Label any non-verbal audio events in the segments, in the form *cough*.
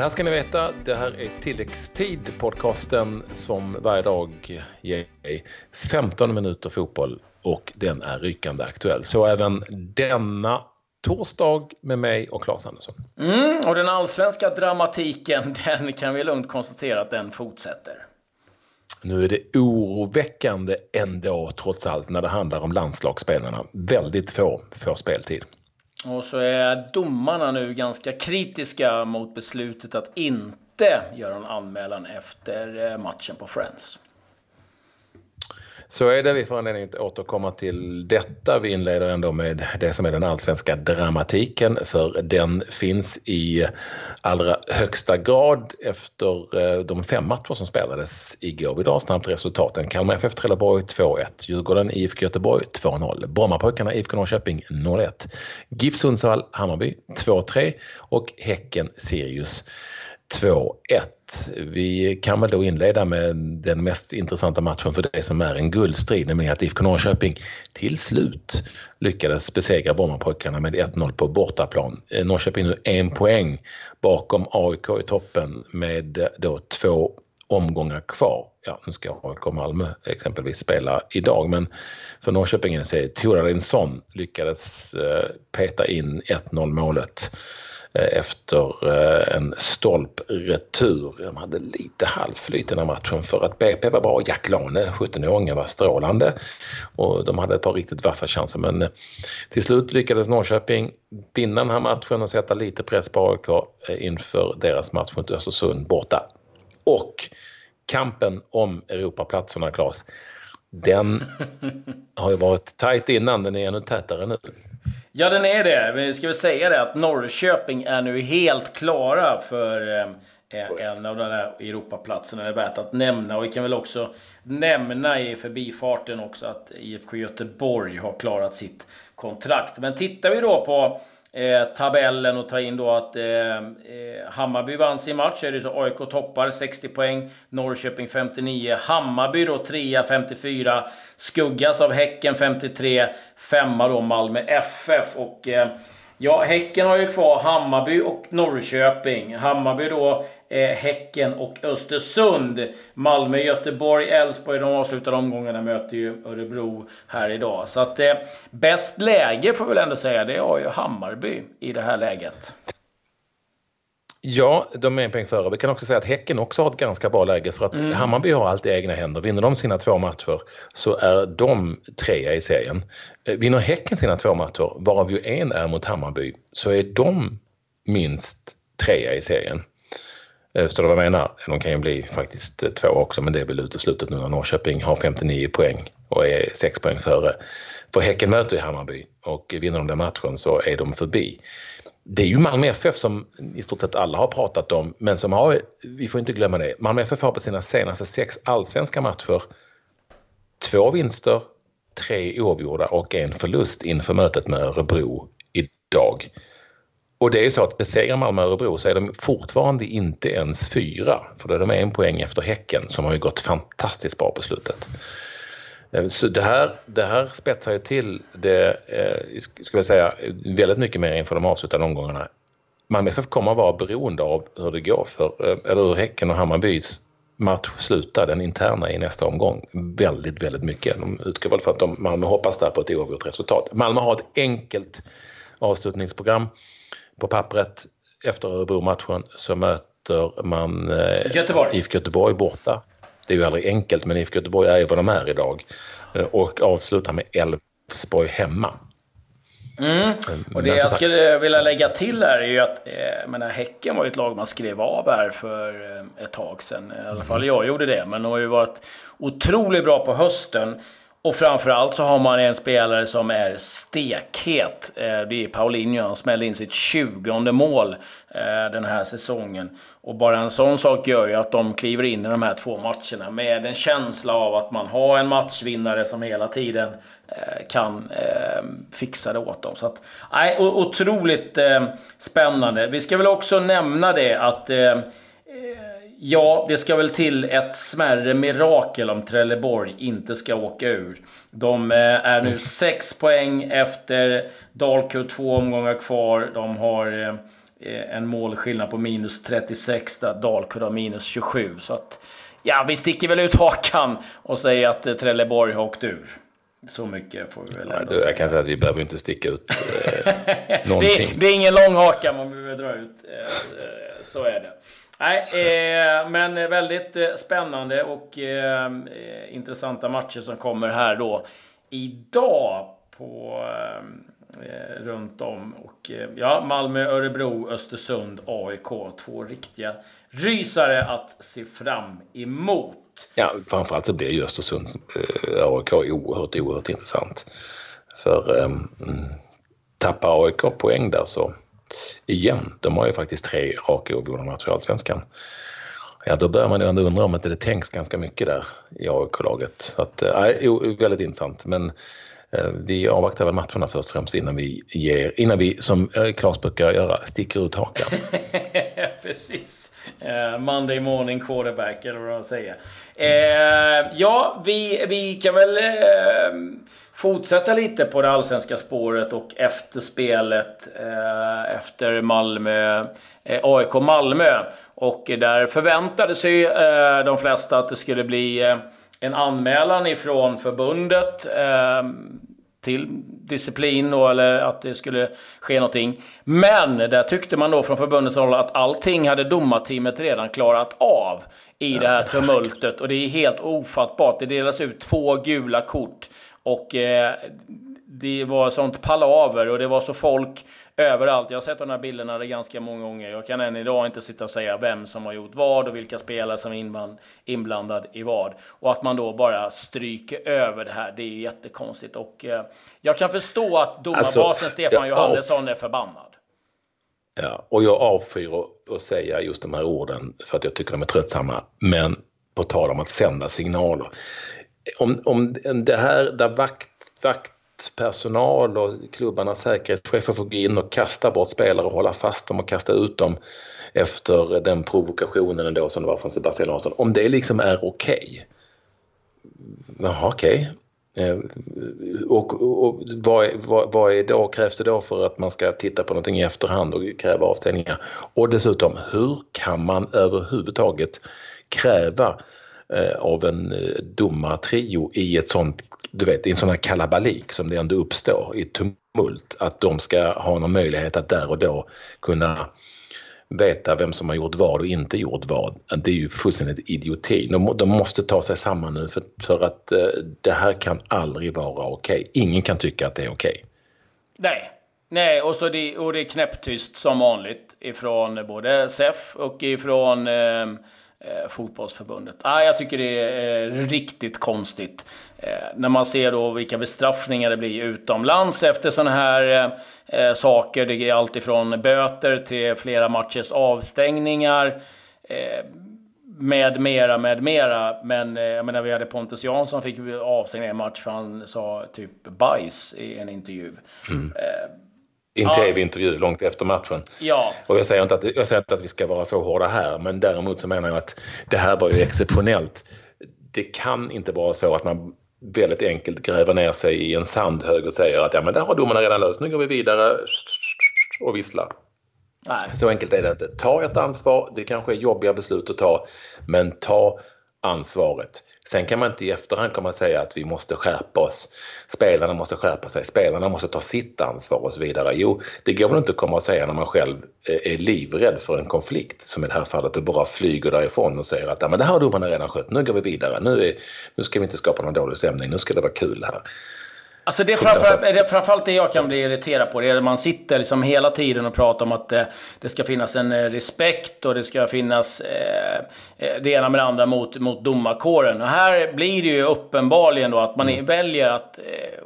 Det här ska ni veta. Det här är Tilläggstid, podcasten som varje dag ger 15 minuter fotboll och den är rykande aktuell. Så även denna torsdag med mig och Claes Andersson. Mm, och den allsvenska dramatiken, *laughs* den kan vi lugnt konstatera att den fortsätter. Nu är det oroväckande ändå trots allt när det handlar om landslagsspelarna. Väldigt få får speltid. Och så är domarna nu ganska kritiska mot beslutet att inte göra en anmälan efter eh, matchen på Friends. Så är det. Vi får anledning att återkomma till detta. Vi inleder ändå med det som är den allsvenska dramatiken för den finns i allra högsta grad efter eh, de fem matcher som spelades igår. Vi drar snabbt resultaten. Kalmar FF Trelleborg 2-1, Djurgården IFK Göteborg 2-0, Brommapojkarna IFK Norrköping 0-1, GIF Sundsvall Hammarby 2-3 och Häcken Sirius 2-1. Vi kan väl då inleda med den mest intressanta matchen för det som är en guldstrid, nämligen att IFK Norrköping till slut lyckades besegra Brommapojkarna med 1-0 på bortaplan. Eh, Norrköping nu en poäng bakom AIK i toppen med eh, då två omgångar kvar. Ja, nu ska AIK Malmö exempelvis spela idag, men för Norrköping är det Tora Linsson lyckades eh, peta in 1-0 målet efter eh, en stolpretur. De hade lite halvflyt i den här matchen för att BP var bra. Jack Lane, 17-åringen, var strålande och de hade ett par riktigt vassa chanser men eh, till slut lyckades Norrköping vinna den här matchen och sätta lite press på AIK inför deras match mot Östersund borta. Och kampen om Europaplatserna, Claes, den *laughs* har ju varit tajt innan, den är ännu tätare nu. Ja, den är det. Vi ska väl säga det att Norrköping är nu helt klara för eh, en av de där Europaplatserna. Det är värt att nämna. Och vi kan väl också nämna i förbifarten också att IFK Göteborg har klarat sitt kontrakt. Men tittar vi då på eh, tabellen och ta in då att eh, eh, Hammarby vann sin match. Är det så AIK toppar 60 poäng, Norrköping 59. Hammarby då 3 54. Skuggas av Häcken 53. Femma då Malmö FF. Och eh, ja, Häcken har ju kvar Hammarby och Norrköping. Hammarby då eh, Häcken och Östersund. Malmö, Göteborg, Elfsborg, de avslutade omgångarna möter ju Örebro här idag. Så att eh, bäst läge får vi väl ändå säga, det har ju Hammarby i det här läget. Ja, de är en poäng före. Vi kan också säga att Häcken också har ett ganska bra läge för att mm. Hammarby har allt i egna händer. Vinner de sina två matcher så är de trea i serien. Eh, vinner Häcken sina två matcher, varav ju en är mot Hammarby, så är de minst trea i serien. Eh, förstår du vad jag menar? De kan ju bli faktiskt eh, två också, men det är väl uteslutet nu när Norrköping har 59 poäng och är 6 poäng före. För Häcken möter ju Hammarby och vinner de den matchen så är de förbi det är ju Malmö FF som i stort sett alla har pratat om, men som har, vi får inte glömma det, Malmö FF har på sina senaste sex allsvenska matcher två vinster, tre oavgjorda och en förlust inför mötet med Örebro idag. Och det är ju så att besegrar Malmö Örebro så är de fortfarande inte ens fyra, för då är de en poäng efter Häcken som har ju gått fantastiskt bra på slutet. Eh, så det här, det här spetsar ju till det, eh, ska jag säga, väldigt mycket mer inför de avslutande omgångarna. Malmö FF kommer att vara beroende av hur det går för, eh, eller hur Häcken och Hammarbys match slutar, den interna i nästa omgång, väldigt, väldigt mycket. De utgår väl för att de, Malmö hoppas där på ett oavgjort resultat. Malmö har ett enkelt avslutningsprogram på pappret. Efter Örebro-matchen så möter man eh, Göteborg. IFK Göteborg borta. Det är ju aldrig enkelt, men IFK Göteborg är ju vad de är idag. Eh, och avslutar med Elfsborg hemma. Mm. Och det jag skulle vilja lägga till här är ju att eh, menar, Häcken var ju ett lag man skrev av här för eh, ett tag sedan. I alla fall jag gjorde det. Men de har ju varit otroligt bra på hösten. Och framförallt så har man en spelare som är stekhet. Eh, det är Paulinho. Han smällde in sitt 20 mål eh, den här säsongen. Och bara en sån sak gör ju att de kliver in i de här två matcherna med en känsla av att man har en matchvinnare som hela tiden eh, kan fixa det åt dem. Så att, nej, otroligt spännande. Vi ska väl också nämna det att Ja, det ska väl till ett smärre mirakel om Trelleborg inte ska åka ur. De eh, är nu sex poäng efter Dalkurd, två omgångar kvar. De har en målskillnad på minus 36 där Dalkurd har minus 27. Så att, ja, vi sticker väl ut hakan och säger att Trelleborg har åkt ur. Så mycket får vi väl ändå ja, Jag kan säga att vi behöver inte sticka ut eh, *laughs* någonting. det, det, är ingen lång haka man behöver dra ut. Eh, så är det. Nej, eh, men väldigt eh, spännande och eh, eh, intressanta matcher som kommer här då idag på eh, runt om. Och, eh, ja, Malmö, Örebro, Östersund, AIK. Två riktiga rysare att se fram emot. Ja, framförallt så blir ju Östersund eh, AIK oerhört, oerhört intressant. För eh, tappar AIK poäng där så igen, de har ju faktiskt tre raka oavgjorda matcher i Allsvenskan. Ja, då börjar man ju ändå undra om inte det tänks ganska mycket där i AIK-laget. Så att, äh, väldigt intressant. Men äh, vi avvaktar väl matcherna först och främst innan vi ger, innan vi som eh, Claes brukar göra, sticker ut hakan. *laughs* Precis. Uh, Monday morning quarterback, eller vad man säger. Uh, ja, vi, vi kan väl uh, fortsätta lite på det allsvenska spåret och efterspelet eh, efter Malmö, eh, AIK Malmö. Och där förväntade sig eh, de flesta att det skulle bli eh, en anmälan ifrån förbundet eh, till disciplin då, eller att det skulle ske någonting. Men där tyckte man då från förbundets håll att allting hade domarteamet redan klarat av i det här tumultet. Och det är helt ofattbart. Det delas ut två gula kort och eh, det var sånt palaver och det var så folk överallt. Jag har sett de här bilderna ganska många gånger. Jag kan än idag inte sitta och säga vem som har gjort vad och vilka spelare som är inblandad i vad. Och att man då bara stryker över det här, det är jättekonstigt. Och eh, jag kan förstå att domarbasen alltså, Stefan Johannesson är förbannad. Ja, och jag avskyr att säga just de här orden för att jag tycker de är tröttsamma. Men på tal om att sända signaler om, om det här där vakt, vaktpersonal och klubbarnas säkerhetschefer får gå in och kasta bort spelare och hålla fast dem och kasta ut dem efter den provokationen ändå som det var från Sebastian Larsson. Om det liksom är okej. Okay. Jaha, okej. Okay. Och, och, och vad, vad, vad, är då, krävs det då för att man ska titta på någonting i efterhand och kräva avstängningar? Och dessutom, hur kan man överhuvudtaget kräva Eh, av en eh, domartrio i ett sånt, du vet, i en sån här kalabalik som det ändå uppstår i tumult. Att de ska ha någon möjlighet att där och då kunna veta vem som har gjort vad och inte gjort vad. Det är ju fullständigt idioti. De, de måste ta sig samman nu för, för att eh, det här kan aldrig vara okej. Okay. Ingen kan tycka att det är okej. Okay. Nej. Nej, och, så det, och det är knäpptyst som vanligt ifrån både SEF och ifrån eh, eh, fotbollsförbundet. Ah, jag tycker det är eh, riktigt konstigt. Eh, när man ser då vilka bestraffningar det blir utomlands efter sådana här eh, eh, saker. Det är allt ifrån böter till flera matchers avstängningar. Eh, med mera, med mera. Men jag menar, vi hade Pontus Jansson fick avstängning i en match för han sa typ bajs i en intervju. Mm i en ja. tv-intervju långt efter matchen. Ja. Och jag säger, inte att, jag säger inte att vi ska vara så hårda här, men däremot så menar jag att det här var ju exceptionellt. Det kan inte vara så att man väldigt enkelt gräver ner sig i en sandhög och säger att ja, men det har domarna redan löst, nu går vi vidare och visslar. Nej. Så enkelt är det inte. Ta ett ansvar, det kanske är jobbiga beslut att ta, men ta ansvaret. Sen kan man inte i efterhand komma och säga att vi måste skärpa oss. Spelarna måste skärpa sig, spelarna måste ta sitt ansvar och så vidare. Jo, det går väl inte att komma och säga när man själv eh, är livrädd för en konflikt, som i det här fallet, och bara flyger därifrån och säger att ja, men det här har domarna redan skött, nu går vi vidare, nu, är, nu ska vi inte skapa någon dålig stämning, nu ska det vara kul här. Alltså det är, framförallt, det framförallt det jag kan bli irriterad på. Det är att man sitter liksom hela tiden och pratar om att det, det ska finnas en eh, respekt och det ska finnas eh, eh, det ena med det andra mot, mot domarkåren. Och här blir det ju uppenbarligen då att man mm. väljer att eh,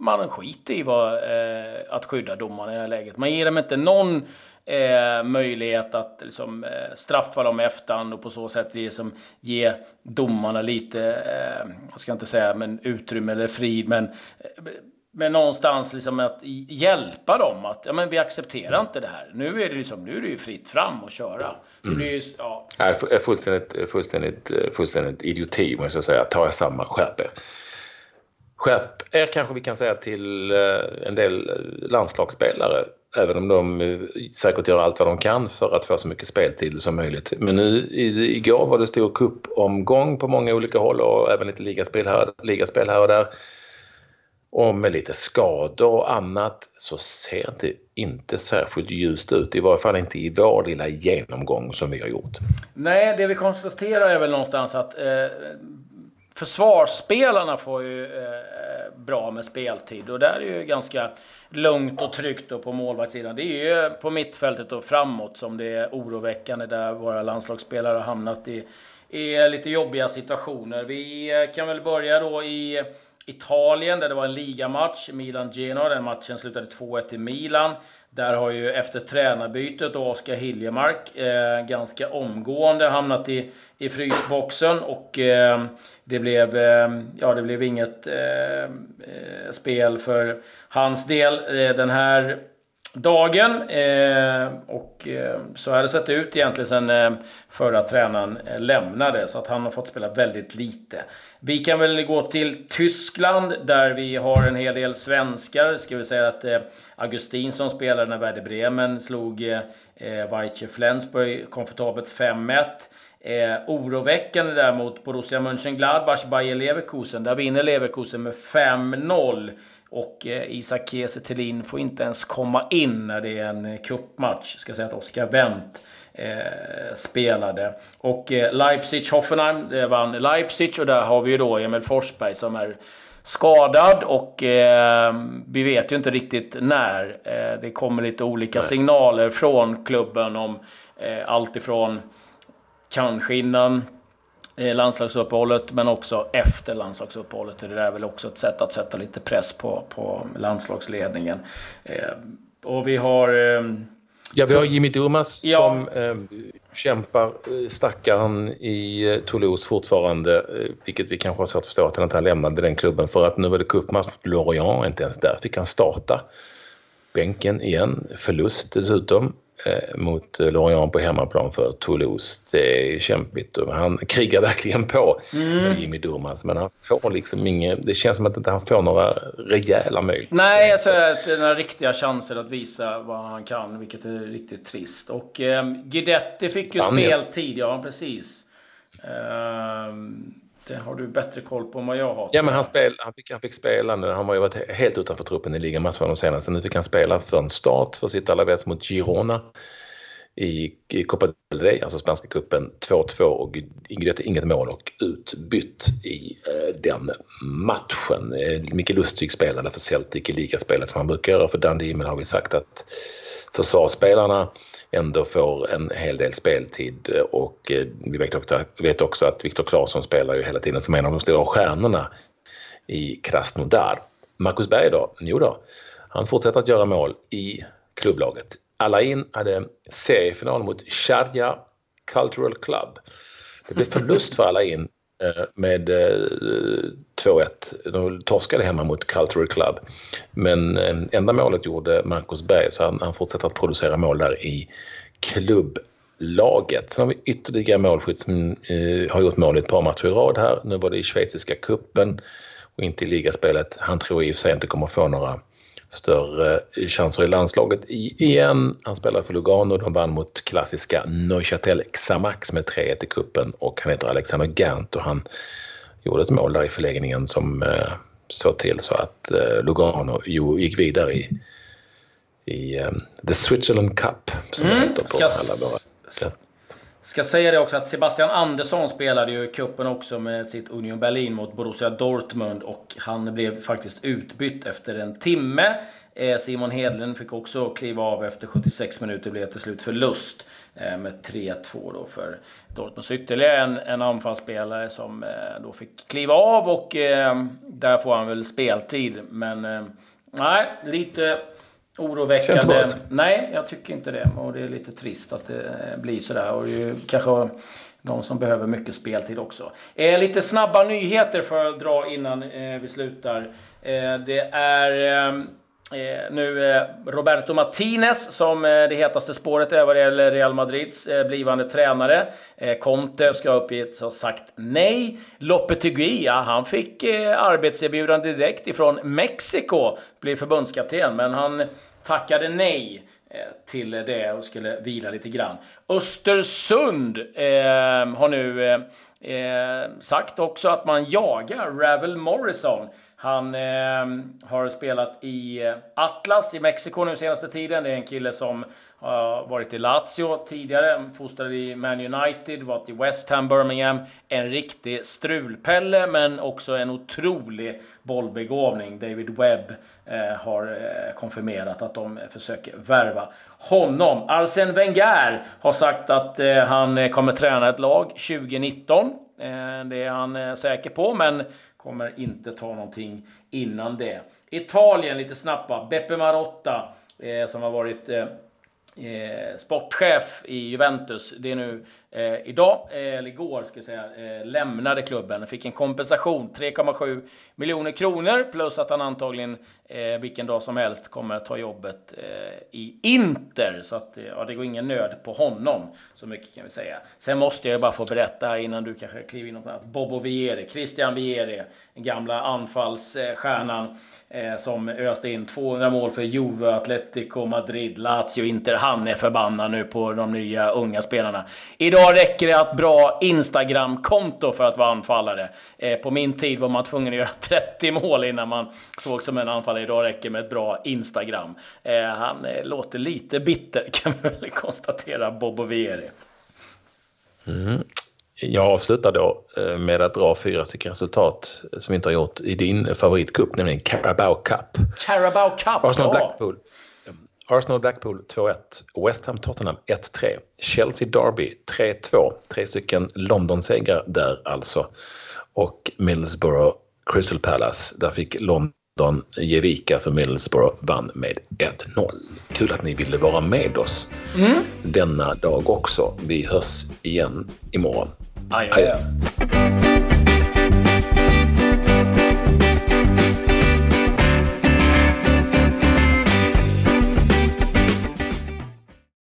man skiter i vad, eh, att skydda domarna i det här läget. Man ger dem inte någon eh, möjlighet att liksom, eh, straffa dem i efterhand och på så sätt liksom, ge domarna lite, eh, jag ska inte säga men utrymme eller frid, men eh, men någonstans liksom att hjälpa dem att ja, men vi accepterar inte det här. Nu är det, liksom, nu är det ju fritt fram att köra. Mm. Det ju, ja. är fullständigt, fullständigt, fullständigt idioti måste jag säga. Ta er samman, skärp er. Skärp er kanske vi kan säga till eh, en del landslagsspelare Även om de eh, säkert gör allt vad de kan för att få så mycket speltid som möjligt. Men nu igår var det stor cupomgång på många olika håll och även lite ligaspel här, ligaspel här och där. Och med lite skador och annat så ser det inte särskilt ljust ut. I varje fall inte i vår lilla genomgång som vi har gjort. Nej, det vi konstaterar är väl någonstans att eh, försvarsspelarna får ju eh, bra med speltid. Och där är det ju ganska lugnt och tryggt då på målvaktssidan. Det är ju på mittfältet och framåt som det är oroväckande där våra landslagsspelare har hamnat i, i lite jobbiga situationer. Vi kan väl börja då i Italien där det var en ligamatch, Milan-Genoa. Den matchen slutade 2-1 till Milan. Där har ju efter tränarbytet och Oskar Hiljemark eh, ganska omgående hamnat i, i frysboxen och eh, det, blev, eh, ja, det blev inget eh, eh spel för hans del. Eh, den här dagen. Eh, och eh, så har det sett ut egentligen sen eh, förra tränaren eh, lämnade. Så att han har fått spela väldigt lite. Vi kan väl gå till Tyskland där vi har en hel del svenskar. Ska vi säga att eh, Augustin som spelade när Werder Bremen slog eh, eh Weiche Flensburg komfortabelt 5-1. Eh, oroväckande däremot Borussia Mönchengladbach, Bayer Leverkusen. Där vinner Leverkusen med 5-0. Och eh, Isak Kiese får inte ens komma in när det är en cupmatch. Ska säga att Oskar Wendt eh, spelade. Och eh, Leipzig-Hoffenheim, det vann Leipzig och där har vi ju då Emil Forsberg som är skadad och eh, vi vet ju inte riktigt när. Eh, det kommer lite olika Nej. signaler från klubben om eh, allt ifrån kanske innan landslagsuppehållet men också efter landslagsuppehållet. Det är väl också ett sätt att sätta lite press på, på landslagsledningen. Eh, och vi har eh, Ja, vi har Jimmy Durmaz ja. som eh, kämpar, eh, stackaren i eh, Toulouse fortfarande, eh, vilket vi kanske har svårt att förstå att han inte lämnade den klubben för att nu var det cupmatch mot Lorient, inte ens där fick han starta. Bänken igen, förlust dessutom eh, mot Lorient på hemmaplan för Toulouse. Det är kämpigt och han krigar verkligen på mm. Jimmy Durmaz men han får liksom inget, det känns som att inte han får några rejäla möjligheter. Nej, jag säger att några riktiga chanser att visa vad han kan, vilket är riktigt trist. Och eh, Guidetti fick Spanien. ju speltid, ja precis. Eh, det har du bättre koll på än vad jag har. Ja, men han, spel, han, fick, han fick spela nu. Han har ju varit helt utanför truppen i ligamatcherna de senaste. Nu fick han spela för en start för sitt Alaves mot Girona i, i Copa del Rey, alltså spanska cupen 2-2 och Guidetti inget mål och utbytt i eh, den matchen. Eh, Micke Lustig spelade för Celtic i ligaspelet som han brukar göra för Dundee men har vi sagt att försvarsspelarna ändå får en hel del speltid och eh, vi vet också, att Viktor Claesson spelar ju hela tiden som en av de stora stjärnorna i Krasnodar. Marcus Berg då? Jo då, han fortsätter att göra mål i klubblaget. Alain hade seriefinal mot Sharjah Cultural Club. Det blev förlust för Alain Eh, med eh, 2-1. De torskade hemma mot Cultural Club. Men eh, enda målet gjorde Marcus Berg så han, han fortsätter att producera mål där i klubblaget. Sen har vi ytterligare målskytt som eh, har gjort mål i ett par matcher i rad här. Nu var det i schweiziska kuppen och inte i ligaspelet. Han tror i och för sig inte kommer få några större chanser i landslaget igen. Han spelar för Lugano. De vann mot klassiska Neuchâtel Xamax med 3-1 i kuppen och han heter Alexander Gant och han gjorde ett mål där i förlängningen som eh, såg till så att eh, Lugano gick vidare i, i um, The Switzerland Cup som mm, heter på ska, alla våra svenska. Ska säga det också att Sebastian Andersson spelade ju kuppen också med sitt Union Berlin mot Borussia Dortmund och han blev faktiskt utbytt efter en timme. Eh, Simon Hedlund fick också kliva av efter 76 minuter. Det blev till slut förlust eh, med 3-2 då för Dortmund. Så ytterligare en, en anfallsspelare som eh, då fick kliva av och där får han väl speltid. Men nej, lite oroväckande. Nej, jag tycker inte det. Och det är lite trist att det blir sådär. Och det är kanske de som behöver mycket speltid också. Eh, lite snabba nyheter för att dra innan eh, vi slutar. Eh, det är Eh, nu eh, Roberto Martinez som eh, det hetaste spåret är vad det gäller Real Madrids eh, blivande tränare. Eh, Conte ska uppgett ha sagt nej. Lopetegui, ja, han fick eh, arbetserbjudande direkt ifrån Mexiko, blir förbundskapten, men han tackade nej eh, till det och skulle vila lite grann. Östersund eh, har nu eh, sagt också att man jagar Ravel Morrison. Han eh, har spelat i eh, Atlas i Mexiko nu senaste tiden. Det är en kille som har varit i Lazio tidigare, fostrad i Man United, varit i West Ham, Birmingham. En riktig strulpelle, men också en otrolig bollbegåvning. David Webb eh, har eh, konfirmerat att de försöker värva honom. Arsene Wenger har sagt att eh, han eh, kommer träna ett lag 2019. Eh, det är han säker på, men Kommer inte ta någonting innan det. Italien lite snabbt. Beppe Marotta eh, som har varit eh, eh sportchef i Juventus. Det är nu eh, idag, eh, eller igår ska jag säga, eh, lämnade klubben. Fick en kompensation, 3,7 miljoner kronor, plus att han antagligen eh, vilken dag som helst kommer att ta jobbet eh, i Inter. Så att, eh, ja, det går ingen nöd på honom, så mycket kan vi säga. Sen måste jag bara få berätta innan du kanske kliver in något annat. Bobo Vieri, Christian Vieri, den gamla anfallsstjärnan eh, som öste in 200 mål för Juve, Atletico Madrid, Lazio, Inter. Han är förbannad nu på de nya unga spelarna. Idag räcker det att bra Instagram-konto för att vara anfallare. Eh, på min tid var man tvungen att göra *laughs* 30 mål innan man såg som en anfallare. Idag räcker med ett bra Instagram. Eh, han eh, låter lite bitter *laughs* kan man väl konstatera, Bobo Vieri. Mm. Jag avslutar då eh, med att dra fyra stycken resultat som vi inte har gjort i din favoritcup, nämligen Carabao Cup. Carabao Cup, Arsenal Blackpool. Arsenal Blackpool 2-1, West Ham Tottenham 1-3, Chelsea Derby 3-2, tre stycken London-segrar där alltså. Och Middlesbrough Crystal Palace, där fick London ge vika för Middlesbrough vann med 1-0. Kul att ni ville vara med oss mm. denna dag också. Vi hörs igen imorgon. Adjö.